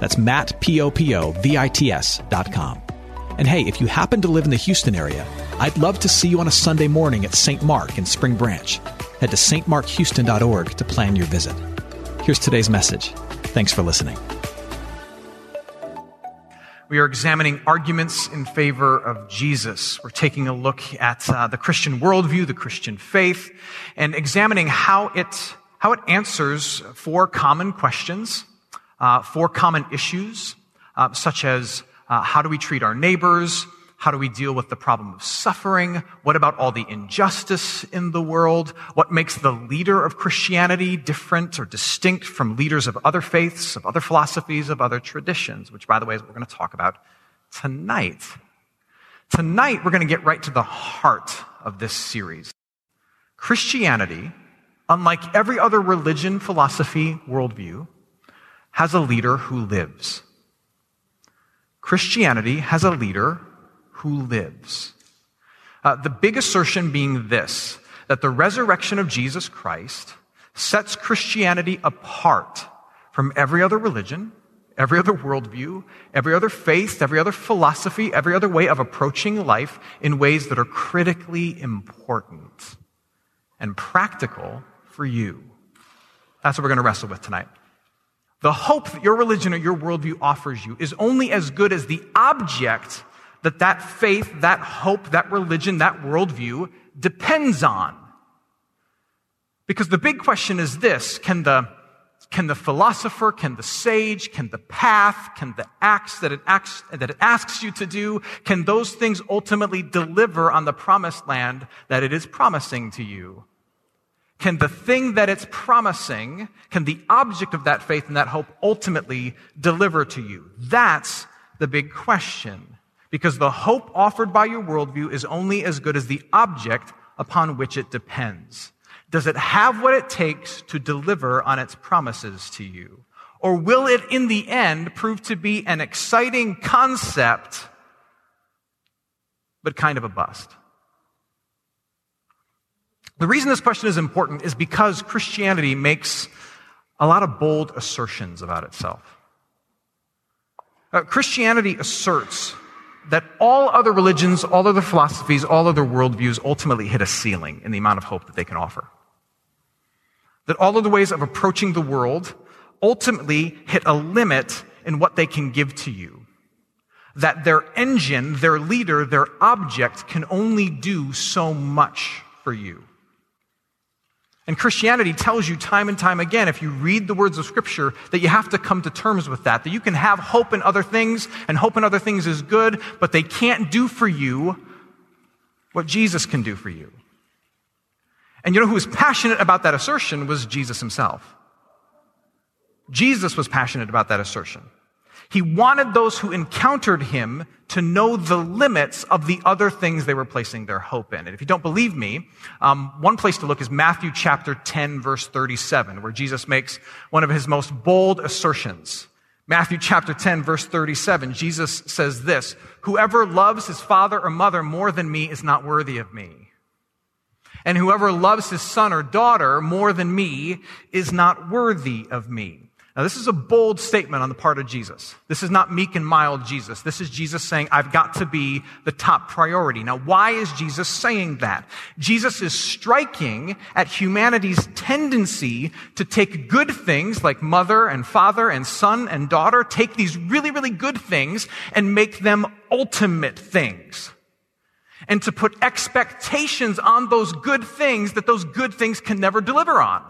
That's Matt, P-O-P-O-V-I-T-S dot com. And hey, if you happen to live in the Houston area, I'd love to see you on a Sunday morning at St. Mark in Spring Branch. Head to stmarkhouston.org to plan your visit. Here's today's message. Thanks for listening. We are examining arguments in favor of Jesus. We're taking a look at uh, the Christian worldview, the Christian faith, and examining how it, how it answers four common questions, uh, four common issues, uh, such as uh, how do we treat our neighbors? How do we deal with the problem of suffering? What about all the injustice in the world? What makes the leader of Christianity different or distinct from leaders of other faiths, of other philosophies, of other traditions? Which, by the way, is what we're going to talk about tonight. Tonight, we're going to get right to the heart of this series. Christianity, unlike every other religion, philosophy, worldview, has a leader who lives. Christianity has a leader who lives. Uh, the big assertion being this that the resurrection of Jesus Christ sets Christianity apart from every other religion, every other worldview, every other faith, every other philosophy, every other way of approaching life in ways that are critically important and practical for you. That's what we're going to wrestle with tonight. The hope that your religion or your worldview offers you is only as good as the object that that faith, that hope, that religion, that worldview depends on. Because the big question is this can the, can the philosopher, can the sage, can the path, can the acts that it, acts, that it asks you to do, can those things ultimately deliver on the promised land that it is promising to you? Can the thing that it's promising, can the object of that faith and that hope ultimately deliver to you? That's the big question. Because the hope offered by your worldview is only as good as the object upon which it depends. Does it have what it takes to deliver on its promises to you? Or will it in the end prove to be an exciting concept, but kind of a bust? The reason this question is important is because Christianity makes a lot of bold assertions about itself. Uh, Christianity asserts that all other religions, all other philosophies, all other worldviews ultimately hit a ceiling in the amount of hope that they can offer. That all other ways of approaching the world ultimately hit a limit in what they can give to you. That their engine, their leader, their object can only do so much for you. And Christianity tells you time and time again, if you read the words of Scripture, that you have to come to terms with that. That you can have hope in other things, and hope in other things is good, but they can't do for you what Jesus can do for you. And you know who was passionate about that assertion was Jesus himself. Jesus was passionate about that assertion. He wanted those who encountered him to know the limits of the other things they were placing their hope in. And if you don't believe me, um, one place to look is Matthew chapter 10, verse 37, where Jesus makes one of his most bold assertions. Matthew chapter 10, verse 37, Jesus says this, Whoever loves his father or mother more than me is not worthy of me. And whoever loves his son or daughter more than me is not worthy of me. Now, this is a bold statement on the part of Jesus. This is not meek and mild Jesus. This is Jesus saying, I've got to be the top priority. Now, why is Jesus saying that? Jesus is striking at humanity's tendency to take good things like mother and father and son and daughter, take these really, really good things and make them ultimate things. And to put expectations on those good things that those good things can never deliver on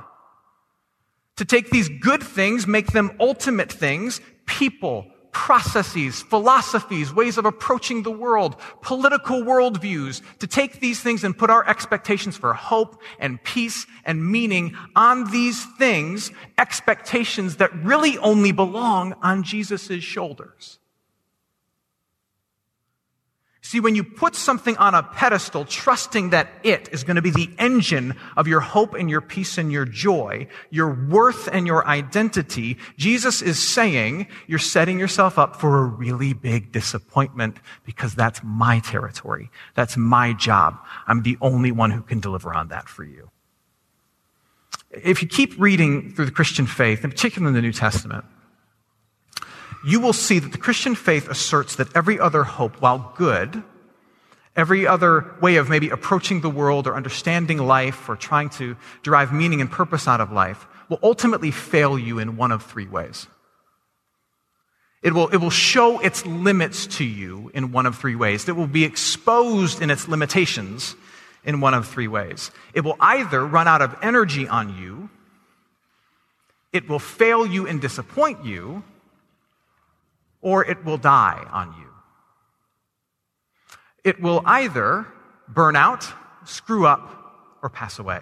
to take these good things, make them ultimate things, people, processes, philosophies, ways of approaching the world, political worldviews, to take these things and put our expectations for hope and peace and meaning on these things, expectations that really only belong on Jesus' shoulders. See, when you put something on a pedestal, trusting that it is going to be the engine of your hope and your peace and your joy, your worth and your identity, Jesus is saying you're setting yourself up for a really big disappointment because that's my territory. That's my job. I'm the only one who can deliver on that for you. If you keep reading through the Christian faith, in particular in the New Testament, you will see that the Christian faith asserts that every other hope, while good, every other way of maybe approaching the world or understanding life or trying to derive meaning and purpose out of life, will ultimately fail you in one of three ways. It will, it will show its limits to you in one of three ways. It will be exposed in its limitations in one of three ways. It will either run out of energy on you, it will fail you and disappoint you, or it will die on you. It will either burn out, screw up, or pass away.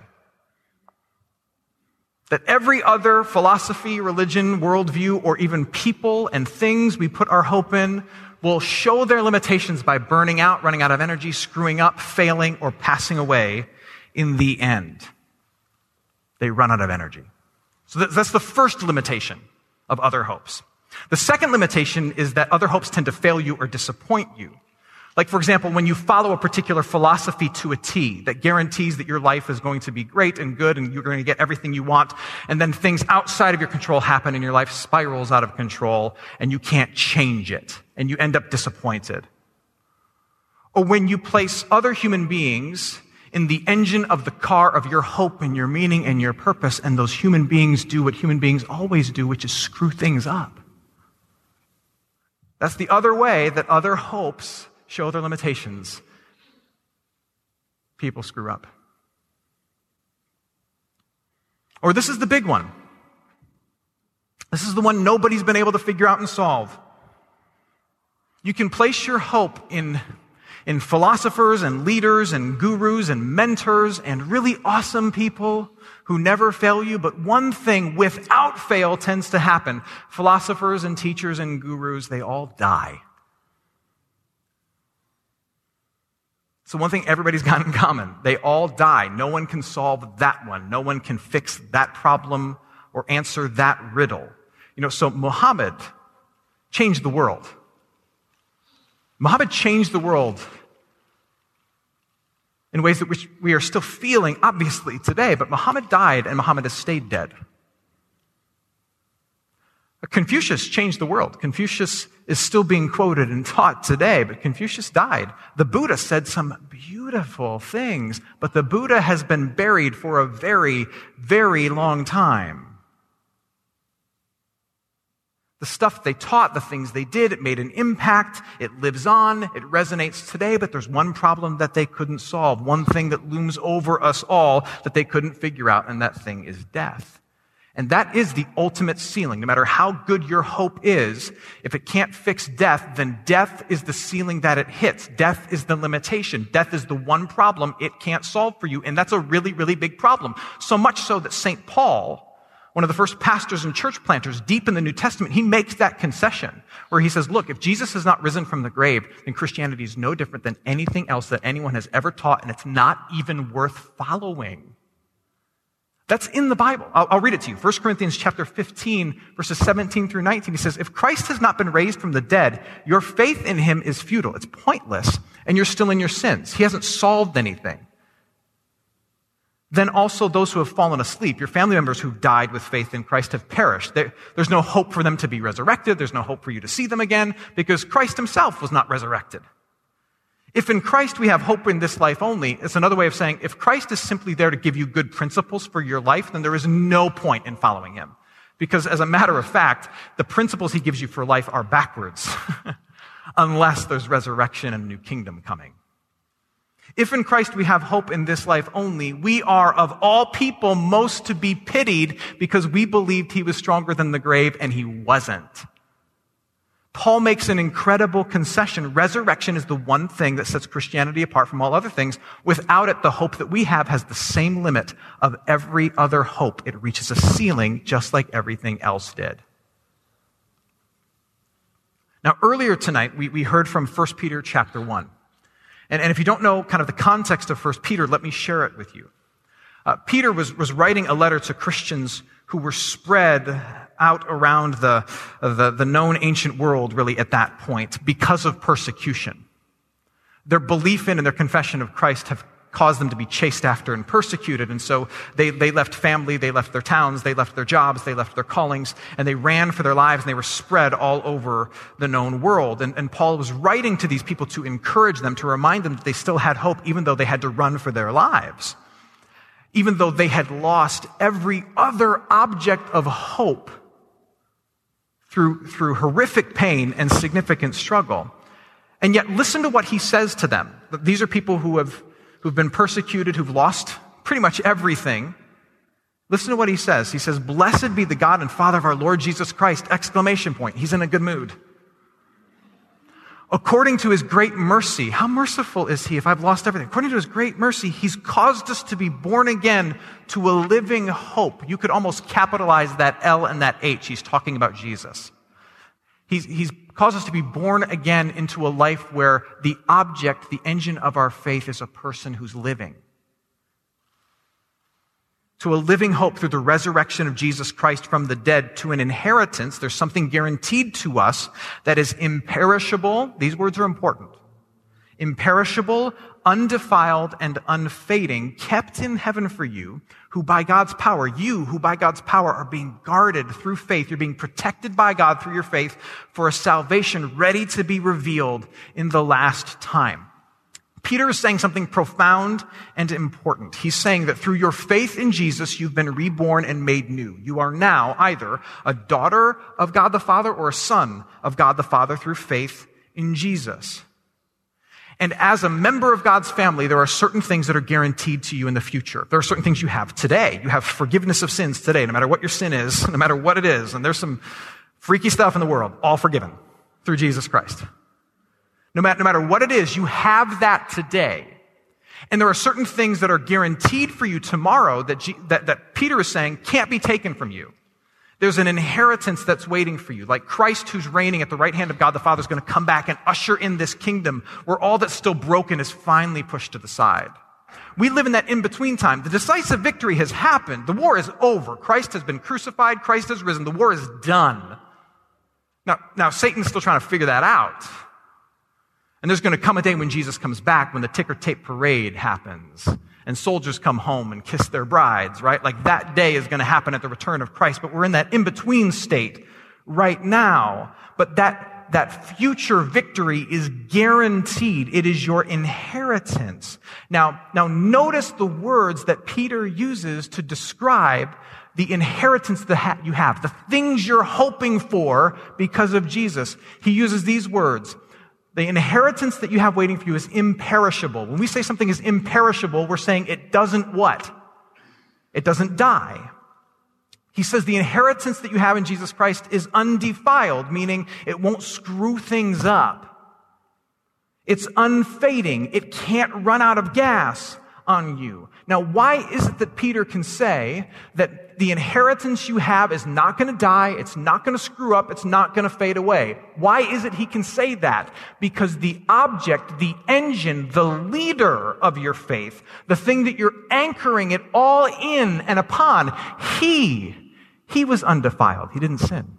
That every other philosophy, religion, worldview, or even people and things we put our hope in will show their limitations by burning out, running out of energy, screwing up, failing, or passing away in the end. They run out of energy. So that's the first limitation of other hopes. The second limitation is that other hopes tend to fail you or disappoint you. Like, for example, when you follow a particular philosophy to a T that guarantees that your life is going to be great and good and you're going to get everything you want, and then things outside of your control happen and your life spirals out of control and you can't change it and you end up disappointed. Or when you place other human beings in the engine of the car of your hope and your meaning and your purpose, and those human beings do what human beings always do, which is screw things up. That's the other way that other hopes show their limitations. People screw up. Or this is the big one. This is the one nobody's been able to figure out and solve. You can place your hope in, in philosophers and leaders and gurus and mentors and really awesome people who never fail you, but one thing without fail tends to happen. Philosophers and teachers and gurus, they all die. So one thing everybody's got in common. They all die. No one can solve that one. No one can fix that problem or answer that riddle. You know, so Muhammad changed the world. Muhammad changed the world in ways that which we are still feeling, obviously, today. But Muhammad died and Muhammad has stayed dead. Confucius changed the world. Confucius is still being quoted and taught today, but Confucius died. The Buddha said some beautiful things, but the Buddha has been buried for a very, very long time. The stuff they taught, the things they did, it made an impact. It lives on. It resonates today, but there's one problem that they couldn't solve. One thing that looms over us all that they couldn't figure out, and that thing is death. And that is the ultimate ceiling. No matter how good your hope is, if it can't fix death, then death is the ceiling that it hits. Death is the limitation. Death is the one problem it can't solve for you. And that's a really, really big problem. So much so that St. Paul, one of the first pastors and church planters deep in the New Testament, he makes that concession where he says, look, if Jesus has not risen from the grave, then Christianity is no different than anything else that anyone has ever taught, and it's not even worth following. That's in the Bible. I'll, I'll, read it to you. 1 Corinthians chapter 15, verses 17 through 19. He says, If Christ has not been raised from the dead, your faith in him is futile. It's pointless, and you're still in your sins. He hasn't solved anything then also those who have fallen asleep, your family members who died with faith in Christ have perished. There, there's no hope for them to be resurrected. There's no hope for you to see them again because Christ himself was not resurrected. If in Christ we have hope in this life only, it's another way of saying if Christ is simply there to give you good principles for your life, then there is no point in following him. Because as a matter of fact, the principles he gives you for life are backwards. Unless there's resurrection and a new kingdom coming. If in Christ we have hope in this life only, we are of all people most to be pitied because we believed he was stronger than the grave and he wasn't. Paul makes an incredible concession. Resurrection is the one thing that sets Christianity apart from all other things. Without it, the hope that we have has the same limit of every other hope. It reaches a ceiling just like everything else did. Now, earlier tonight, we, we heard from 1 Peter chapter 1. And, and if you don't know kind of the context of 1 Peter, let me share it with you. Uh, Peter was, was writing a letter to Christians who were spread out around the, the, the known ancient world really at that point because of persecution. Their belief in and their confession of Christ have caused them to be chased after and persecuted. And so they, they left family, they left their towns, they left their jobs, they left their callings, and they ran for their lives and they were spread all over the known world. And, and Paul was writing to these people to encourage them, to remind them that they still had hope, even though they had to run for their lives. Even though they had lost every other object of hope through, through horrific pain and significant struggle. And yet, listen to what he says to them. These are people who have, who've been persecuted, who've lost pretty much everything. Listen to what he says. He says, Blessed be the God and Father of our Lord Jesus Christ! Exclamation point. He's in a good mood according to his great mercy. How merciful is he if I've lost everything? According to his great mercy, he's caused us to be born again to a living hope. You could almost capitalize that L and that H. He's talking about Jesus. He's, he's caused us to be born again into a life where the object, the engine of our faith is a person who's living to a living hope through the resurrection of Jesus Christ from the dead to an inheritance. There's something guaranteed to us that is imperishable. These words are important. Imperishable, undefiled, and unfading, kept in heaven for you, who by God's power, you who by God's power are being guarded through faith. You're being protected by God through your faith for a salvation ready to be revealed in the last time. Peter is saying something profound and important. He's saying that through your faith in Jesus, you've been reborn and made new. You are now either a daughter of God the Father or a son of God the Father through faith in Jesus. And as a member of God's family, there are certain things that are guaranteed to you in the future. There are certain things you have today. You have forgiveness of sins today, no matter what your sin is, no matter what it is. And there's some freaky stuff in the world, all forgiven through Jesus Christ. No matter, no matter what it is, you have that today. And there are certain things that are guaranteed for you tomorrow that, G, that, that Peter is saying can't be taken from you. There's an inheritance that's waiting for you. Like Christ, who's reigning at the right hand of God the Father, is going to come back and usher in this kingdom where all that's still broken is finally pushed to the side. We live in that in between time. The decisive victory has happened. The war is over. Christ has been crucified. Christ has risen. The war is done. Now, now Satan's still trying to figure that out. And there's going to come a day when Jesus comes back, when the ticker tape parade happens, and soldiers come home and kiss their brides, right? Like that day is going to happen at the return of Christ, but we're in that in between state right now. But that, that future victory is guaranteed. It is your inheritance. Now, now notice the words that Peter uses to describe the inheritance that you have, the things you're hoping for because of Jesus. He uses these words. The inheritance that you have waiting for you is imperishable. When we say something is imperishable, we're saying it doesn't what? It doesn't die. He says the inheritance that you have in Jesus Christ is undefiled, meaning it won't screw things up. It's unfading. It can't run out of gas on you. Now, why is it that Peter can say that the inheritance you have is not going to die, it's not going to screw up, it's not going to fade away? Why is it he can say that? Because the object, the engine, the leader of your faith, the thing that you're anchoring it all in and upon, he, he was undefiled. He didn't sin.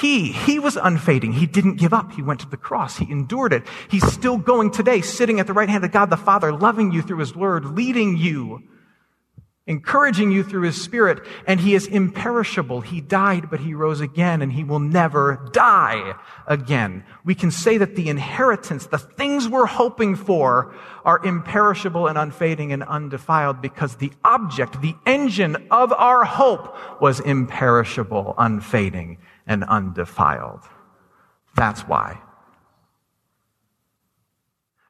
He, he was unfading. He didn't give up. He went to the cross. He endured it. He's still going today, sitting at the right hand of God the Father, loving you through His Word, leading you, encouraging you through His Spirit, and He is imperishable. He died, but He rose again, and He will never die again. We can say that the inheritance, the things we're hoping for, are imperishable and unfading and undefiled because the object, the engine of our hope was imperishable, unfading, and undefiled. That's why.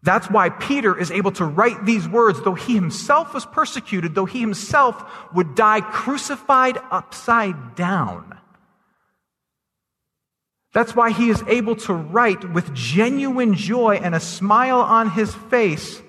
That's why Peter is able to write these words, though he himself was persecuted, though he himself would die crucified upside down. That's why he is able to write with genuine joy and a smile on his face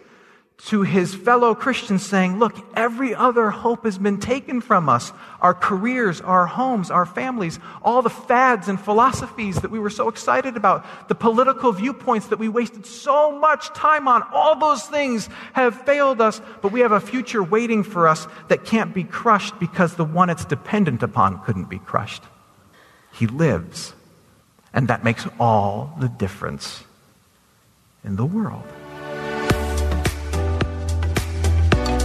to his fellow Christians saying, look, every other hope has been taken from us. Our careers, our homes, our families, all the fads and philosophies that we were so excited about, the political viewpoints that we wasted so much time on, all those things have failed us, but we have a future waiting for us that can't be crushed because the one it's dependent upon couldn't be crushed. He lives. And that makes all the difference in the world.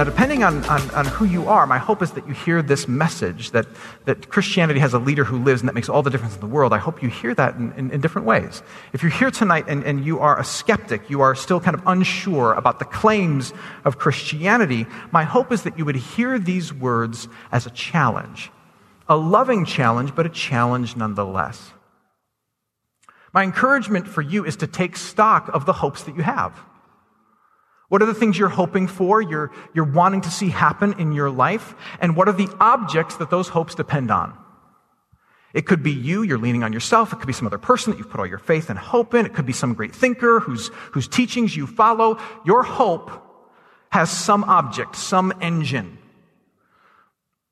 Now, depending on, on, on, who you are, my hope is that you hear this message that, that Christianity has a leader who lives and that makes all the difference in the world. I hope you hear that in, in, in different ways. If you're here tonight and, and you are a skeptic, you are still kind of unsure about the claims of Christianity, my hope is that you would hear these words as a challenge. A loving challenge, but a challenge nonetheless. My encouragement for you is to take stock of the hopes that you have. What are the things you're hoping for, you're, you're wanting to see happen in your life? And what are the objects that those hopes depend on? It could be you, you're leaning on yourself. It could be some other person that you've put all your faith and hope in. It could be some great thinker whose, whose teachings you follow. Your hope has some object, some engine.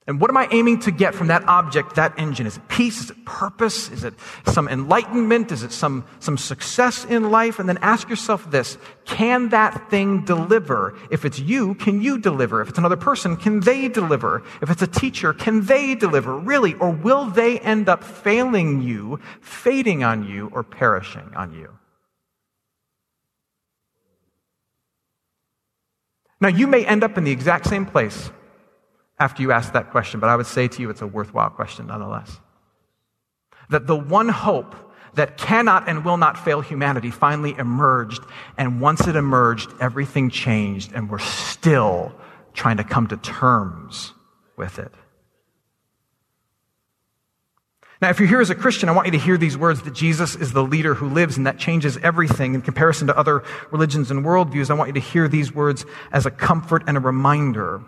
And what am I aiming to get from that object, that engine? Is it peace? Is it purpose? Is it some enlightenment? Is it some, some success in life? And then ask yourself this Can that thing deliver? If it's you, can you deliver? If it's another person, can they deliver? If it's a teacher, can they deliver? Really? Or will they end up failing you, fading on you, or perishing on you? Now, you may end up in the exact same place after you ask that question, but I would say to you it's a worthwhile question nonetheless. That the one hope that cannot and will not fail humanity finally emerged, and once it emerged, everything changed, and we're still trying to come to terms with it. Now, if you're here as a Christian, I want you to hear these words that Jesus is the leader who lives, and that changes everything in comparison to other religions and worldviews. I want you to hear these words as a comfort and a reminder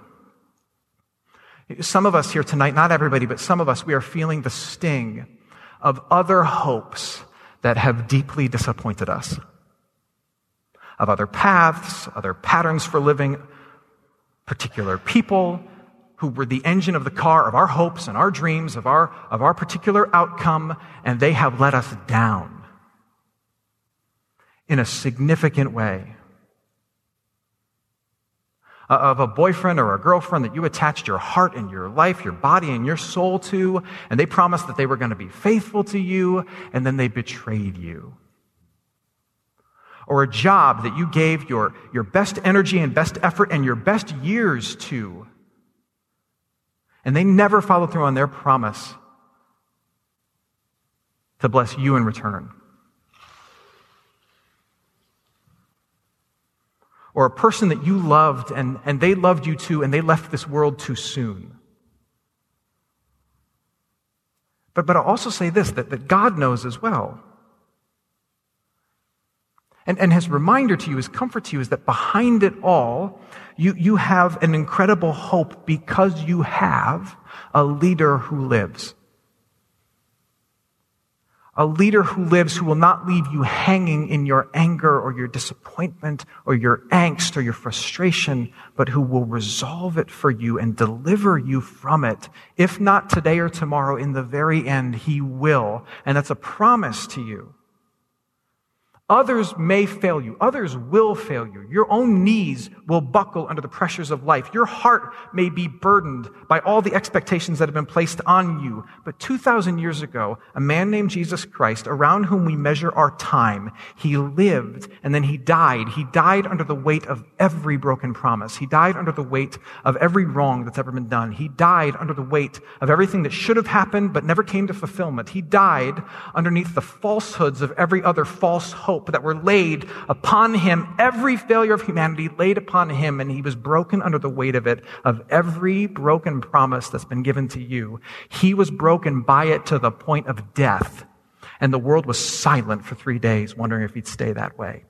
some of us here tonight, not everybody, but some of us, we are feeling the sting of other hopes that have deeply disappointed us. Of other paths, other patterns for living, particular people who were the engine of the car of our hopes and our dreams, of our, of our particular outcome, and they have let us down in a significant way Uh, of a boyfriend or a girlfriend that you attached your heart and your life, your body and your soul to, and they promised that they were going to be faithful to you, and then they betrayed you. Or a job that you gave your, your best energy and best effort and your best years to, and they never followed through on their promise to bless you in return. Or a person that you loved and, and they loved you too and they left this world too soon. But, but I'll also say this that, that God knows as well. And, and his reminder to you, his comfort to you, is that behind it all, you, you have an incredible hope because you have a leader who lives a leader who lives who will not leave you hanging in your anger or your disappointment or your angst or your frustration, but who will resolve it for you and deliver you from it. If not today or tomorrow, in the very end, he will. And that's a promise to you. Others may fail you. Others will fail you. Your own knees will buckle under the pressures of life. Your heart may be burdened by all the expectations that have been placed on you. But 2,000 years ago, a man named Jesus Christ, around whom we measure our time, he lived and then he died. He died under the weight of every broken promise. He died under the weight of every wrong that's ever been done. He died under the weight of everything that should have happened but never came to fulfillment. He died underneath the falsehoods of every other false hope hope that were laid upon him, every failure of humanity laid upon him, and he was broken under the weight of it, of every broken promise that's been given to you. He was broken by it to the point of death. And the world was silent for three days, wondering if he'd stay that way.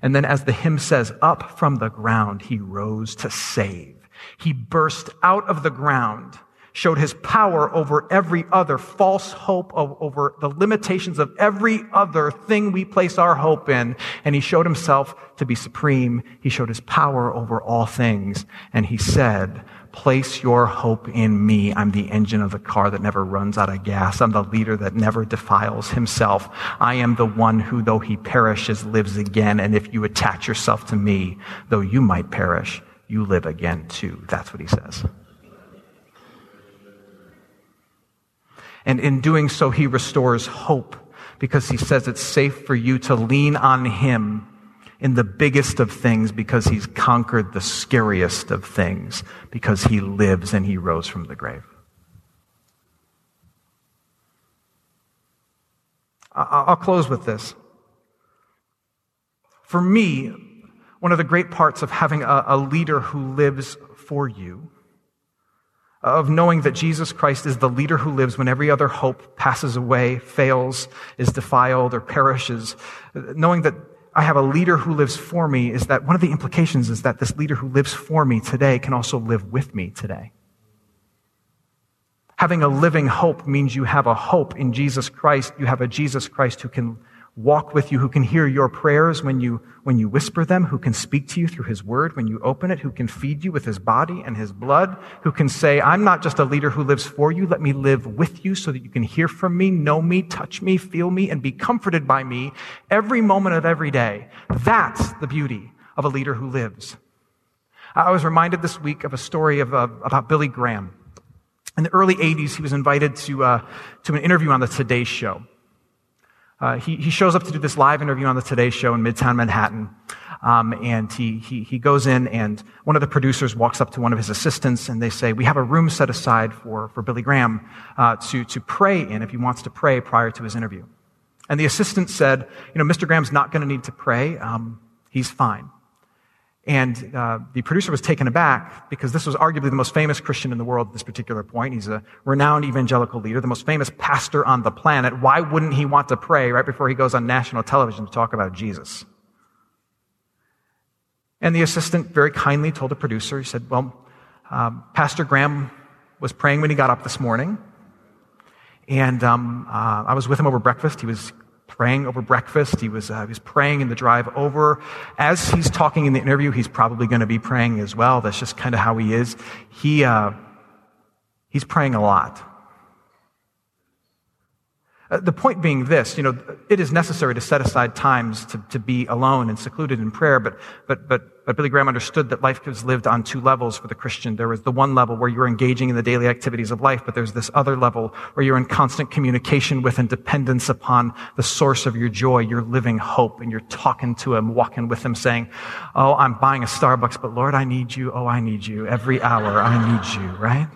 And then, as the hymn says, up from the ground, he rose to save. He burst out of the ground, showed his power over every other false hope, over the limitations of every other thing we place our hope in. And he showed himself to be supreme. He showed his power over all things. And he said, Place your hope in me. I'm the engine of the car that never runs out of gas. I'm the leader that never defiles himself. I am the one who, though he perishes, lives again. And if you attach yourself to me, though you might perish, you live again too. That's what he says. And in doing so, he restores hope because he says it's safe for you to lean on him in the biggest of things because he's conquered the scariest of things because he lives and he rose from the grave. I'll close with this. For me, one of the great parts of having a, leader who lives for you, of knowing that Jesus Christ is the leader who lives when every other hope passes away, fails, is defiled, or perishes, knowing that I have a leader who lives for me is that one of the implications is that this leader who lives for me today can also live with me today. Having a living hope means you have a hope in Jesus Christ. You have a Jesus Christ who can walk with you, who can hear your prayers when you, when you whisper them, who can speak to you through his word when you open it, who can feed you with his body and his blood, who can say, I'm not just a leader who lives for you. Let me live with you so that you can hear from me, know me, touch me, feel me, and be comforted by me every moment of every day. That's the beauty of a leader who lives. I was reminded this week of a story of, uh, about Billy Graham. In the early 80s, he was invited to, uh, to an interview on the Today Show. Uh, he, he shows up to do this live interview on the Today Show in Midtown Manhattan. Um, and he, he, he goes in and one of the producers walks up to one of his assistants and they say, we have a room set aside for, for Billy Graham, uh, to, to pray in if he wants to pray prior to his interview. And the assistant said, you know, Mr. Graham's not going to need to pray. Um, he's fine. And uh, the producer was taken aback because this was arguably the most famous Christian in the world at this particular point. He's a renowned evangelical leader, the most famous pastor on the planet. Why wouldn't he want to pray right before he goes on national television to talk about Jesus? And the assistant very kindly told the producer, he said, Well, um, Pastor Graham was praying when he got up this morning. And um, uh, I was with him over breakfast. He was praying over breakfast. He was, uh, he was praying in the drive over. As he's talking in the interview, he's probably going to be praying as well. That's just kind of how he is. He, uh, he's praying a lot. Uh, the point being this, you know, it is necessary to set aside times to, to be alone and secluded in prayer, but, but, but, but Billy Graham understood that life was lived on two levels for the Christian. There was the one level where you're engaging in the daily activities of life, but there's this other level where you're in constant communication with and dependence upon the source of your joy, your living hope, and you're talking to him, walking with him, saying, Oh, I'm buying a Starbucks, but Lord, I need you. Oh, I need you. Every hour, I need you, right?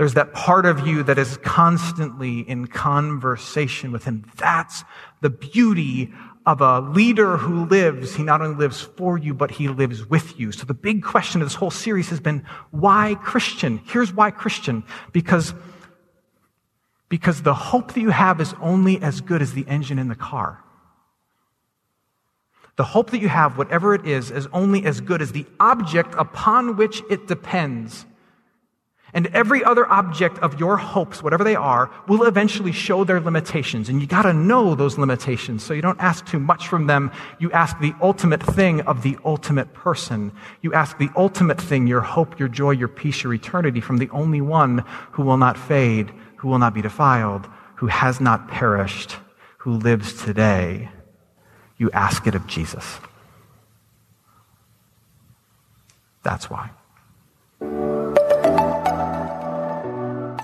There's that part of you that is constantly in conversation with him. That's the beauty of a leader who lives. He not only lives for you, but he lives with you. So the big question of this whole series has been, why Christian? Here's why Christian. Because, because the hope that you have is only as good as the engine in the car. The hope that you have, whatever it is, is only as good as the object upon which it depends. And every other object of your hopes, whatever they are, will eventually show their limitations. And you gotta know those limitations. So you don't ask too much from them. You ask the ultimate thing of the ultimate person. You ask the ultimate thing, your hope, your joy, your peace, your eternity from the only one who will not fade, who will not be defiled, who has not perished, who lives today. You ask it of Jesus. That's why.